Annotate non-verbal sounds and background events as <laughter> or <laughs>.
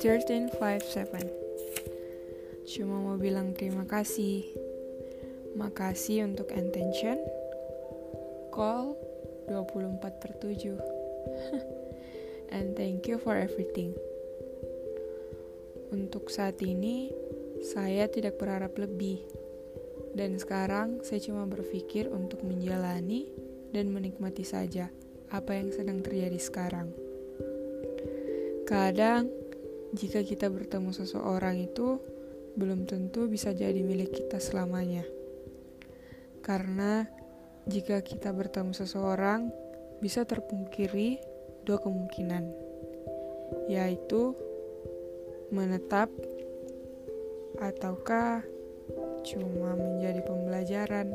Thirteen five seven. Cuma mau bilang terima kasih. Makasih untuk attention. Call 24 per 7. <laughs> And thank you for everything. Untuk saat ini, saya tidak berharap lebih. Dan sekarang saya cuma berpikir untuk menjalani dan menikmati saja apa yang sedang terjadi sekarang. Kadang, jika kita bertemu seseorang itu belum tentu bisa jadi milik kita selamanya. Karena jika kita bertemu seseorang, bisa terpungkiri dua kemungkinan, yaitu menetap ataukah cuma menjadi pembelajaran.